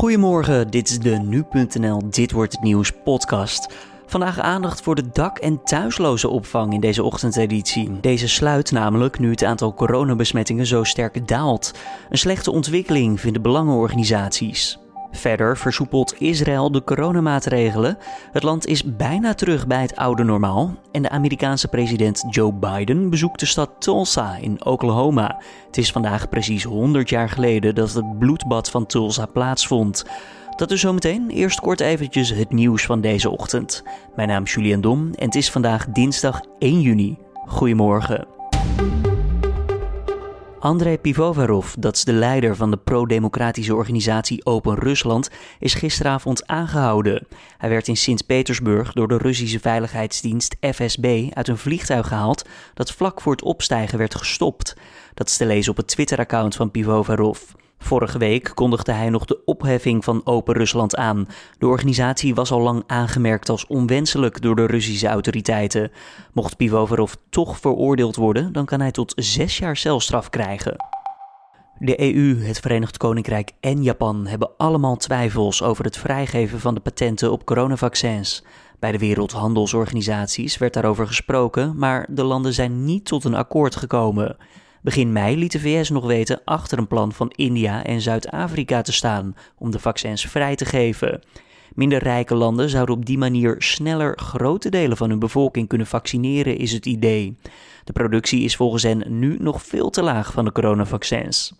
Goedemorgen, dit is de Nu.nl Dit Wordt Het Nieuws podcast. Vandaag aandacht voor de dak- en thuisloze opvang in deze ochtendeditie. Deze sluit namelijk nu het aantal coronabesmettingen zo sterk daalt. Een slechte ontwikkeling vinden belangenorganisaties. Verder versoepelt Israël de coronamaatregelen. Het land is bijna terug bij het oude normaal. En de Amerikaanse president Joe Biden bezoekt de stad Tulsa in Oklahoma. Het is vandaag precies 100 jaar geleden dat het bloedbad van Tulsa plaatsvond. Dat is zometeen. Eerst kort eventjes het nieuws van deze ochtend. Mijn naam is Julian Dom en het is vandaag dinsdag 1 juni. Goedemorgen. Andrei Pivovarov, dat is de leider van de pro-democratische organisatie Open Rusland, is gisteravond aangehouden. Hij werd in Sint-Petersburg door de Russische veiligheidsdienst FSB uit een vliegtuig gehaald dat vlak voor het opstijgen werd gestopt. Dat is te lezen op het Twitter-account van Pivovarov. Vorige week kondigde hij nog de opheffing van Open Rusland aan. De organisatie was al lang aangemerkt als onwenselijk door de Russische autoriteiten. Mocht Pivovarov toch veroordeeld worden, dan kan hij tot zes jaar celstraf krijgen. De EU, het Verenigd Koninkrijk en Japan hebben allemaal twijfels over het vrijgeven van de patenten op coronavaccins. Bij de Wereldhandelsorganisaties werd daarover gesproken, maar de landen zijn niet tot een akkoord gekomen. Begin mei liet de VS nog weten achter een plan van India en Zuid-Afrika te staan om de vaccins vrij te geven. Minder rijke landen zouden op die manier sneller grote delen van hun bevolking kunnen vaccineren, is het idee. De productie is volgens hen nu nog veel te laag van de coronavaccins.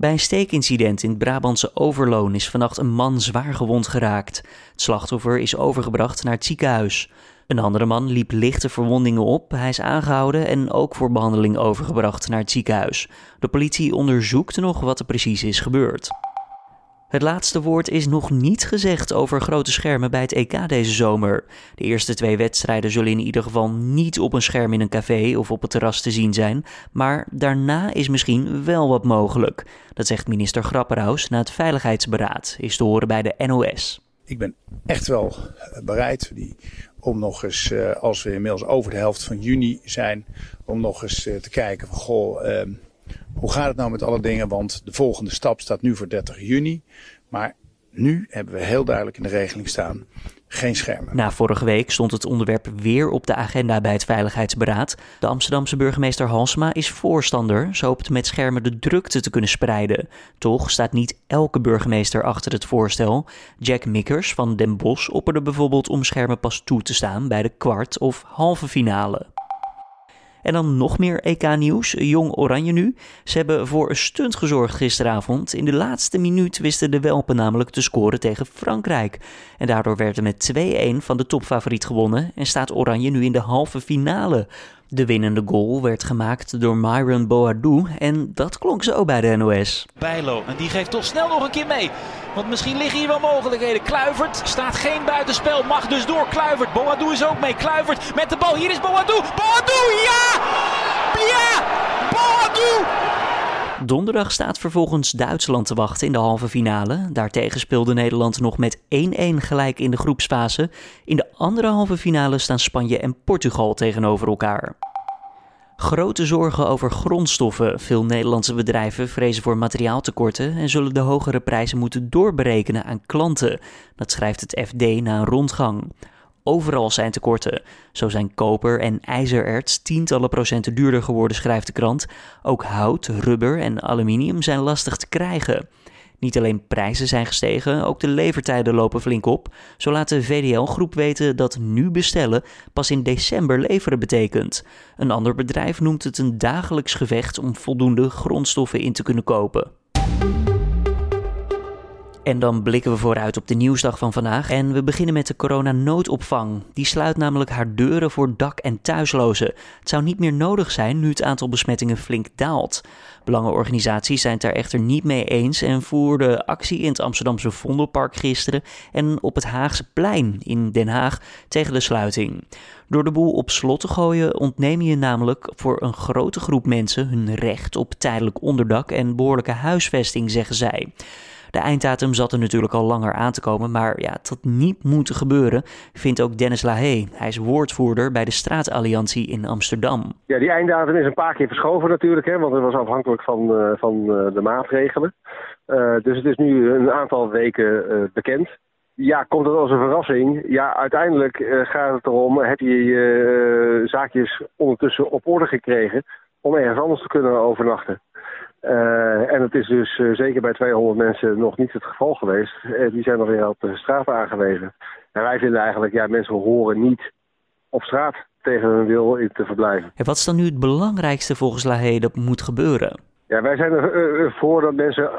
Bij een steekincident in het Brabantse Overloon is vannacht een man zwaar gewond geraakt. Het slachtoffer is overgebracht naar het ziekenhuis. Een andere man liep lichte verwondingen op. Hij is aangehouden en ook voor behandeling overgebracht naar het ziekenhuis. De politie onderzoekt nog wat er precies is gebeurd. Het laatste woord is nog niet gezegd over grote schermen bij het EK deze zomer. De eerste twee wedstrijden zullen in ieder geval niet op een scherm in een café of op het terras te zien zijn, maar daarna is misschien wel wat mogelijk. Dat zegt minister Grapperhaus na het Veiligheidsberaad, is te horen bij de NOS. Ik ben echt wel bereid om nog eens, eh, als we inmiddels over de helft van juni zijn, om nog eens eh, te kijken van goh, ehm, hoe gaat het nou met alle dingen? Want de volgende stap staat nu voor 30 juni. Maar nu hebben we heel duidelijk in de regeling staan geen schermen. Na vorige week stond het onderwerp weer op de agenda bij het Veiligheidsberaad. De Amsterdamse burgemeester Halsma is voorstander. Ze hoopt met schermen de drukte te kunnen spreiden. Toch staat niet elke burgemeester achter het voorstel. Jack Mikkers van Den Bosch opperde bijvoorbeeld om schermen pas toe te staan bij de kwart- of halve finale. En dan nog meer EK-nieuws. Jong Oranje nu. Ze hebben voor een stunt gezorgd gisteravond. In de laatste minuut wisten de Welpen namelijk te scoren tegen Frankrijk. En daardoor werd er met 2-1 van de topfavoriet gewonnen en staat Oranje nu in de halve finale. De winnende goal werd gemaakt door Myron Boadou en dat klonk zo bij de NOS. Bijlo, en die geeft toch snel nog een keer mee. Want misschien liggen hier wel mogelijkheden. Kluivert staat geen buitenspel, mag dus door. Kluivert, Boadou is ook mee. Kluivert met de bal, hier is Boadou. Boadou, ja! Ja! Boadou! Donderdag staat vervolgens Duitsland te wachten in de halve finale. Daartegen speelde Nederland nog met 1-1 gelijk in de groepsfase. In de andere halve finale staan Spanje en Portugal tegenover elkaar. Grote zorgen over grondstoffen. Veel Nederlandse bedrijven vrezen voor materiaaltekorten en zullen de hogere prijzen moeten doorberekenen aan klanten. Dat schrijft het FD na een rondgang. Overal zijn tekorten. Zo zijn koper en ijzererts tientallen procenten duurder geworden, schrijft de krant. Ook hout, rubber en aluminium zijn lastig te krijgen. Niet alleen prijzen zijn gestegen, ook de levertijden lopen flink op. Zo laat de VDL-groep weten dat nu bestellen pas in december leveren betekent. Een ander bedrijf noemt het een dagelijks gevecht om voldoende grondstoffen in te kunnen kopen. En dan blikken we vooruit op de nieuwsdag van vandaag. En we beginnen met de coronanoodopvang. Die sluit namelijk haar deuren voor dak- en thuislozen. Het zou niet meer nodig zijn nu het aantal besmettingen flink daalt. Belangenorganisaties zijn het daar echter niet mee eens en voerden actie in het Amsterdamse Vondelpark gisteren en op het Haagse plein in Den Haag tegen de sluiting. Door de boel op slot te gooien ontneem je namelijk voor een grote groep mensen hun recht op tijdelijk onderdak en behoorlijke huisvesting, zeggen zij. De einddatum zat er natuurlijk al langer aan te komen, maar ja, had niet moeten gebeuren, vindt ook Dennis Lahey. Hij is woordvoerder bij de Straatalliantie in Amsterdam. Ja, die einddatum is een paar keer verschoven natuurlijk, hè, want het was afhankelijk van, uh, van uh, de maatregelen. dus het is nu een aantal weken bekend. Ja, komt het als een verrassing? Ja, uiteindelijk gaat het erom, heb je je zaakjes ondertussen op orde gekregen om ergens anders te kunnen overnachten. Uh, en het is dus uh, zeker bij 200 mensen nog niet het geval geweest. Uh, die zijn nog weer op de straat aangewezen. En wij vinden eigenlijk, ja, mensen horen niet op straat tegen hun wil in te verblijven. En wat is dan nu het belangrijkste volgens Lahey dat moet gebeuren? Ja, wij zijn ervoor dat mensen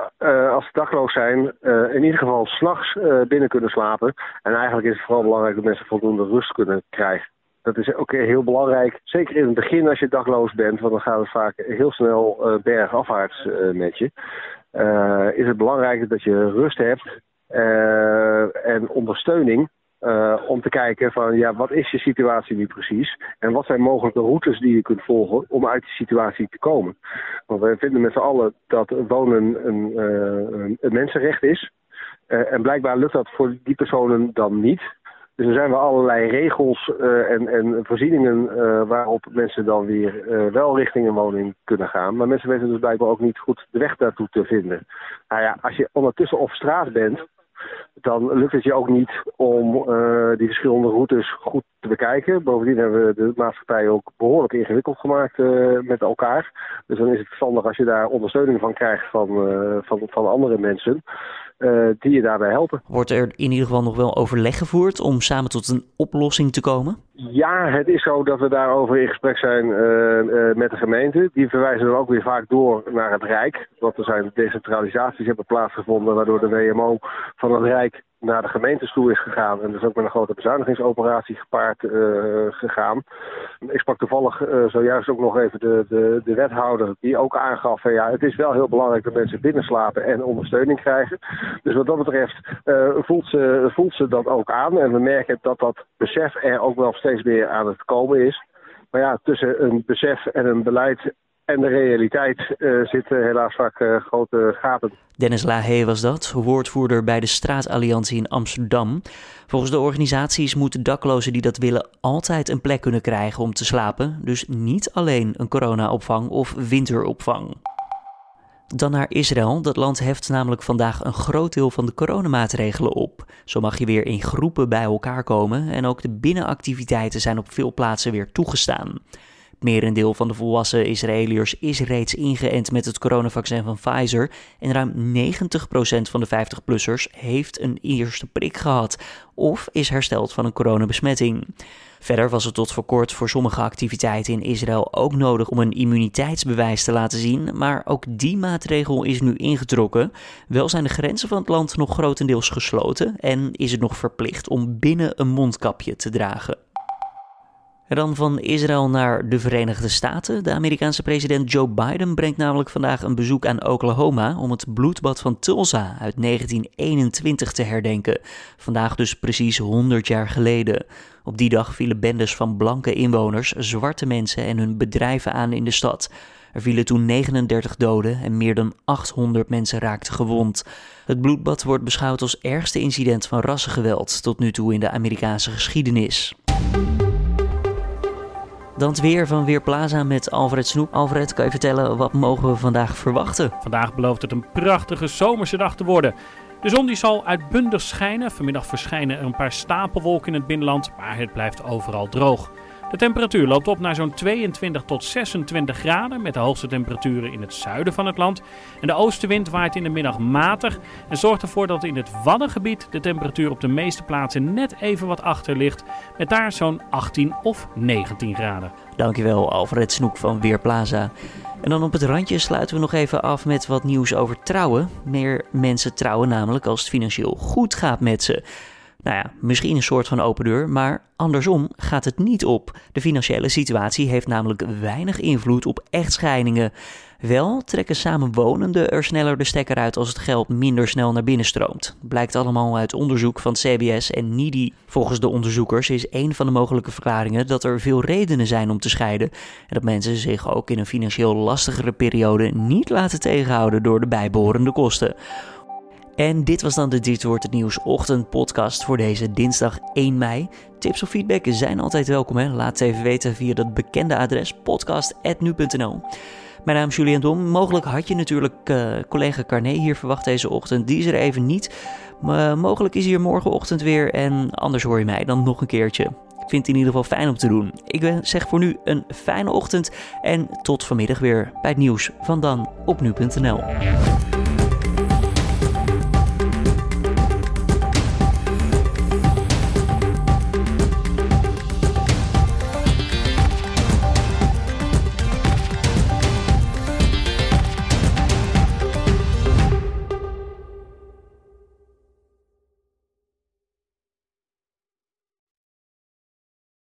als ze dagloos zijn in ieder geval s'nachts binnen kunnen slapen. En eigenlijk is het vooral belangrijk dat mensen voldoende rust kunnen krijgen. Dat is ook heel belangrijk. Zeker in het begin als je dagloos bent, want dan gaat het vaak heel snel uh, bergafwaarts uh, met je. Uh, is het belangrijk dat je rust hebt en ondersteuning. om te kijken van ja, wat is je situatie nu precies? En wat zijn mogelijke routes die je kunt volgen om uit die situatie te komen? Want wij vinden met z'n allen dat wonen een, een mensenrecht is. en blijkbaar lukt dat voor die personen dan niet. Dus er zijn wel allerlei regels uh, en, en, voorzieningen uh, waarop mensen dan weer uh, wel richting een woning kunnen gaan. Maar mensen weten dus blijkbaar ook niet goed de weg daartoe te vinden. Nou ja, als je ondertussen op straat bent, dan lukt het je ook niet om die verschillende routes goed te bekijken. Bovendien hebben we de maatschappij ook behoorlijk ingewikkeld gemaakt met elkaar. Dus dan is het verstandig als je daar ondersteuning van krijgt van, van, van andere mensen. Uh, die je daarbij helpen. Wordt er in ieder geval nog wel overleg gevoerd om samen tot een oplossing te komen? Ja, het is zo dat we daarover in gesprek zijn uh, uh, met de gemeente. Die verwijzen dan ook weer vaak door naar het Rijk. Want er zijn decentralisaties hebben plaatsgevonden waardoor de WMO van het Rijk naar de gemeentes toe is gegaan. En dus ook met een grote bezuinigingsoperatie gepaard uh, gegaan. Ik sprak toevallig uh, zojuist ook nog even de, de, de wethouder die ook aangaf... Van, ja, het is wel heel belangrijk dat mensen binnenslapen en ondersteuning krijgen. Dus wat dat betreft uh, voelt, ze, voelt ze dat ook aan. En we merken dat dat besef er ook wel steeds meer aan het komen is. Maar ja, tussen een besef en een beleid en de realiteit uh, zitten helaas vaak uh, grote gaten. Dennis Lahey was dat, woordvoerder bij de Straatalliantie in Amsterdam. Volgens de organisaties moeten daklozen die dat willen altijd een plek kunnen krijgen om te slapen. Dus niet alleen een coronaopvang of winteropvang. Dan naar Israël. Dat land heft namelijk vandaag een groot deel van de coronamaatregelen op. Zo mag je weer in groepen bij elkaar komen en ook de binnenactiviteiten zijn op veel plaatsen weer toegestaan. Merendeel van de volwassen Israëliërs is reeds ingeënt met het coronavaccin van Pfizer en ruim 90% van de 50-plussers heeft een eerste prik gehad of is hersteld van een coronabesmetting. Verder was het tot voor kort voor sommige activiteiten in Israël ook nodig om een immuniteitsbewijs te laten zien, maar ook die maatregel is nu ingetrokken. Wel zijn de grenzen van het land nog grotendeels gesloten en is het nog verplicht om binnen een mondkapje te dragen. Dan van Israël naar de Verenigde Staten. De Amerikaanse president Joe Biden brengt namelijk vandaag een bezoek aan Oklahoma om het bloedbad van Tulsa uit 1921 te herdenken. Vandaag dus precies 100 jaar geleden. Op die dag vielen bendes van blanke inwoners, zwarte mensen en hun bedrijven aan in de stad. Er vielen toen 39 doden en meer dan 800 mensen raakten gewond. Het bloedbad wordt beschouwd als ergste incident van rassengeweld tot nu toe in de Amerikaanse geschiedenis. Dan weer van Weerplaza met Alfred Snoep. Alfred, kan je vertellen wat mogen we vandaag verwachten? Vandaag belooft het een prachtige zomerse dag te worden. De zon die zal uitbundig schijnen. Vanmiddag verschijnen er een paar stapelwolken in het binnenland, maar het blijft overal droog. De temperatuur loopt op naar zo'n 22 tot 26 graden, met de hoogste temperaturen in het zuiden van het land. En de oostenwind waait in de middag matig en zorgt ervoor dat in het Waddengebied de temperatuur op de meeste plaatsen net even wat achter ligt, met daar zo'n 18 of 19 graden. Dankjewel Alfred Snoek van Weerplaza. En dan op het randje sluiten we nog even af met wat nieuws over trouwen. Meer mensen trouwen namelijk als het financieel goed gaat met ze. Nou ja, misschien een soort van open deur, maar andersom gaat het niet op. De financiële situatie heeft namelijk weinig invloed op echtscheidingen. Wel trekken samenwonenden er sneller de stekker uit als het geld minder snel naar binnen stroomt. Blijkt allemaal uit onderzoek van CBS en NIDI. Volgens de onderzoekers is een van de mogelijke verklaringen dat er veel redenen zijn om te scheiden en dat mensen zich ook in een financieel lastigere periode niet laten tegenhouden door de bijbehorende kosten. En dit was dan de Dit Wordt Het Nieuws ochtendpodcast voor deze dinsdag 1 mei. Tips of feedback zijn altijd welkom. Hè? Laat het even weten via dat bekende adres podcast.nu.nl. Mijn naam is Julian Dom. Mogelijk had je natuurlijk uh, collega Carné hier verwacht deze ochtend. Die is er even niet. Maar mogelijk is hij er morgenochtend weer en anders hoor je mij dan nog een keertje. Ik vind het in ieder geval fijn om te doen. Ik zeg voor nu een fijne ochtend en tot vanmiddag weer bij het nieuws van dan op nu.nl.